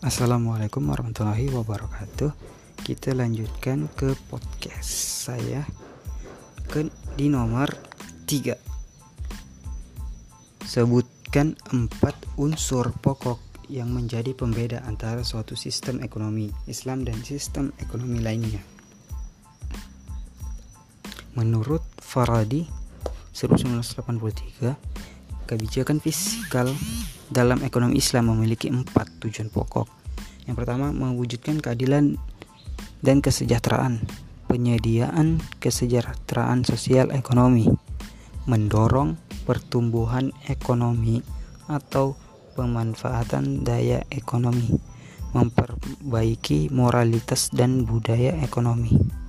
Assalamualaikum warahmatullahi wabarakatuh. Kita lanjutkan ke podcast saya ke di nomor 3. Sebutkan empat unsur pokok yang menjadi pembeda antara suatu sistem ekonomi Islam dan sistem ekonomi lainnya. Menurut Farabi 1983, kebijakan fiskal dalam ekonomi Islam memiliki empat tujuan pokok. Yang pertama, mewujudkan keadilan dan kesejahteraan, penyediaan kesejahteraan sosial ekonomi, mendorong pertumbuhan ekonomi atau pemanfaatan daya ekonomi, memperbaiki moralitas dan budaya ekonomi.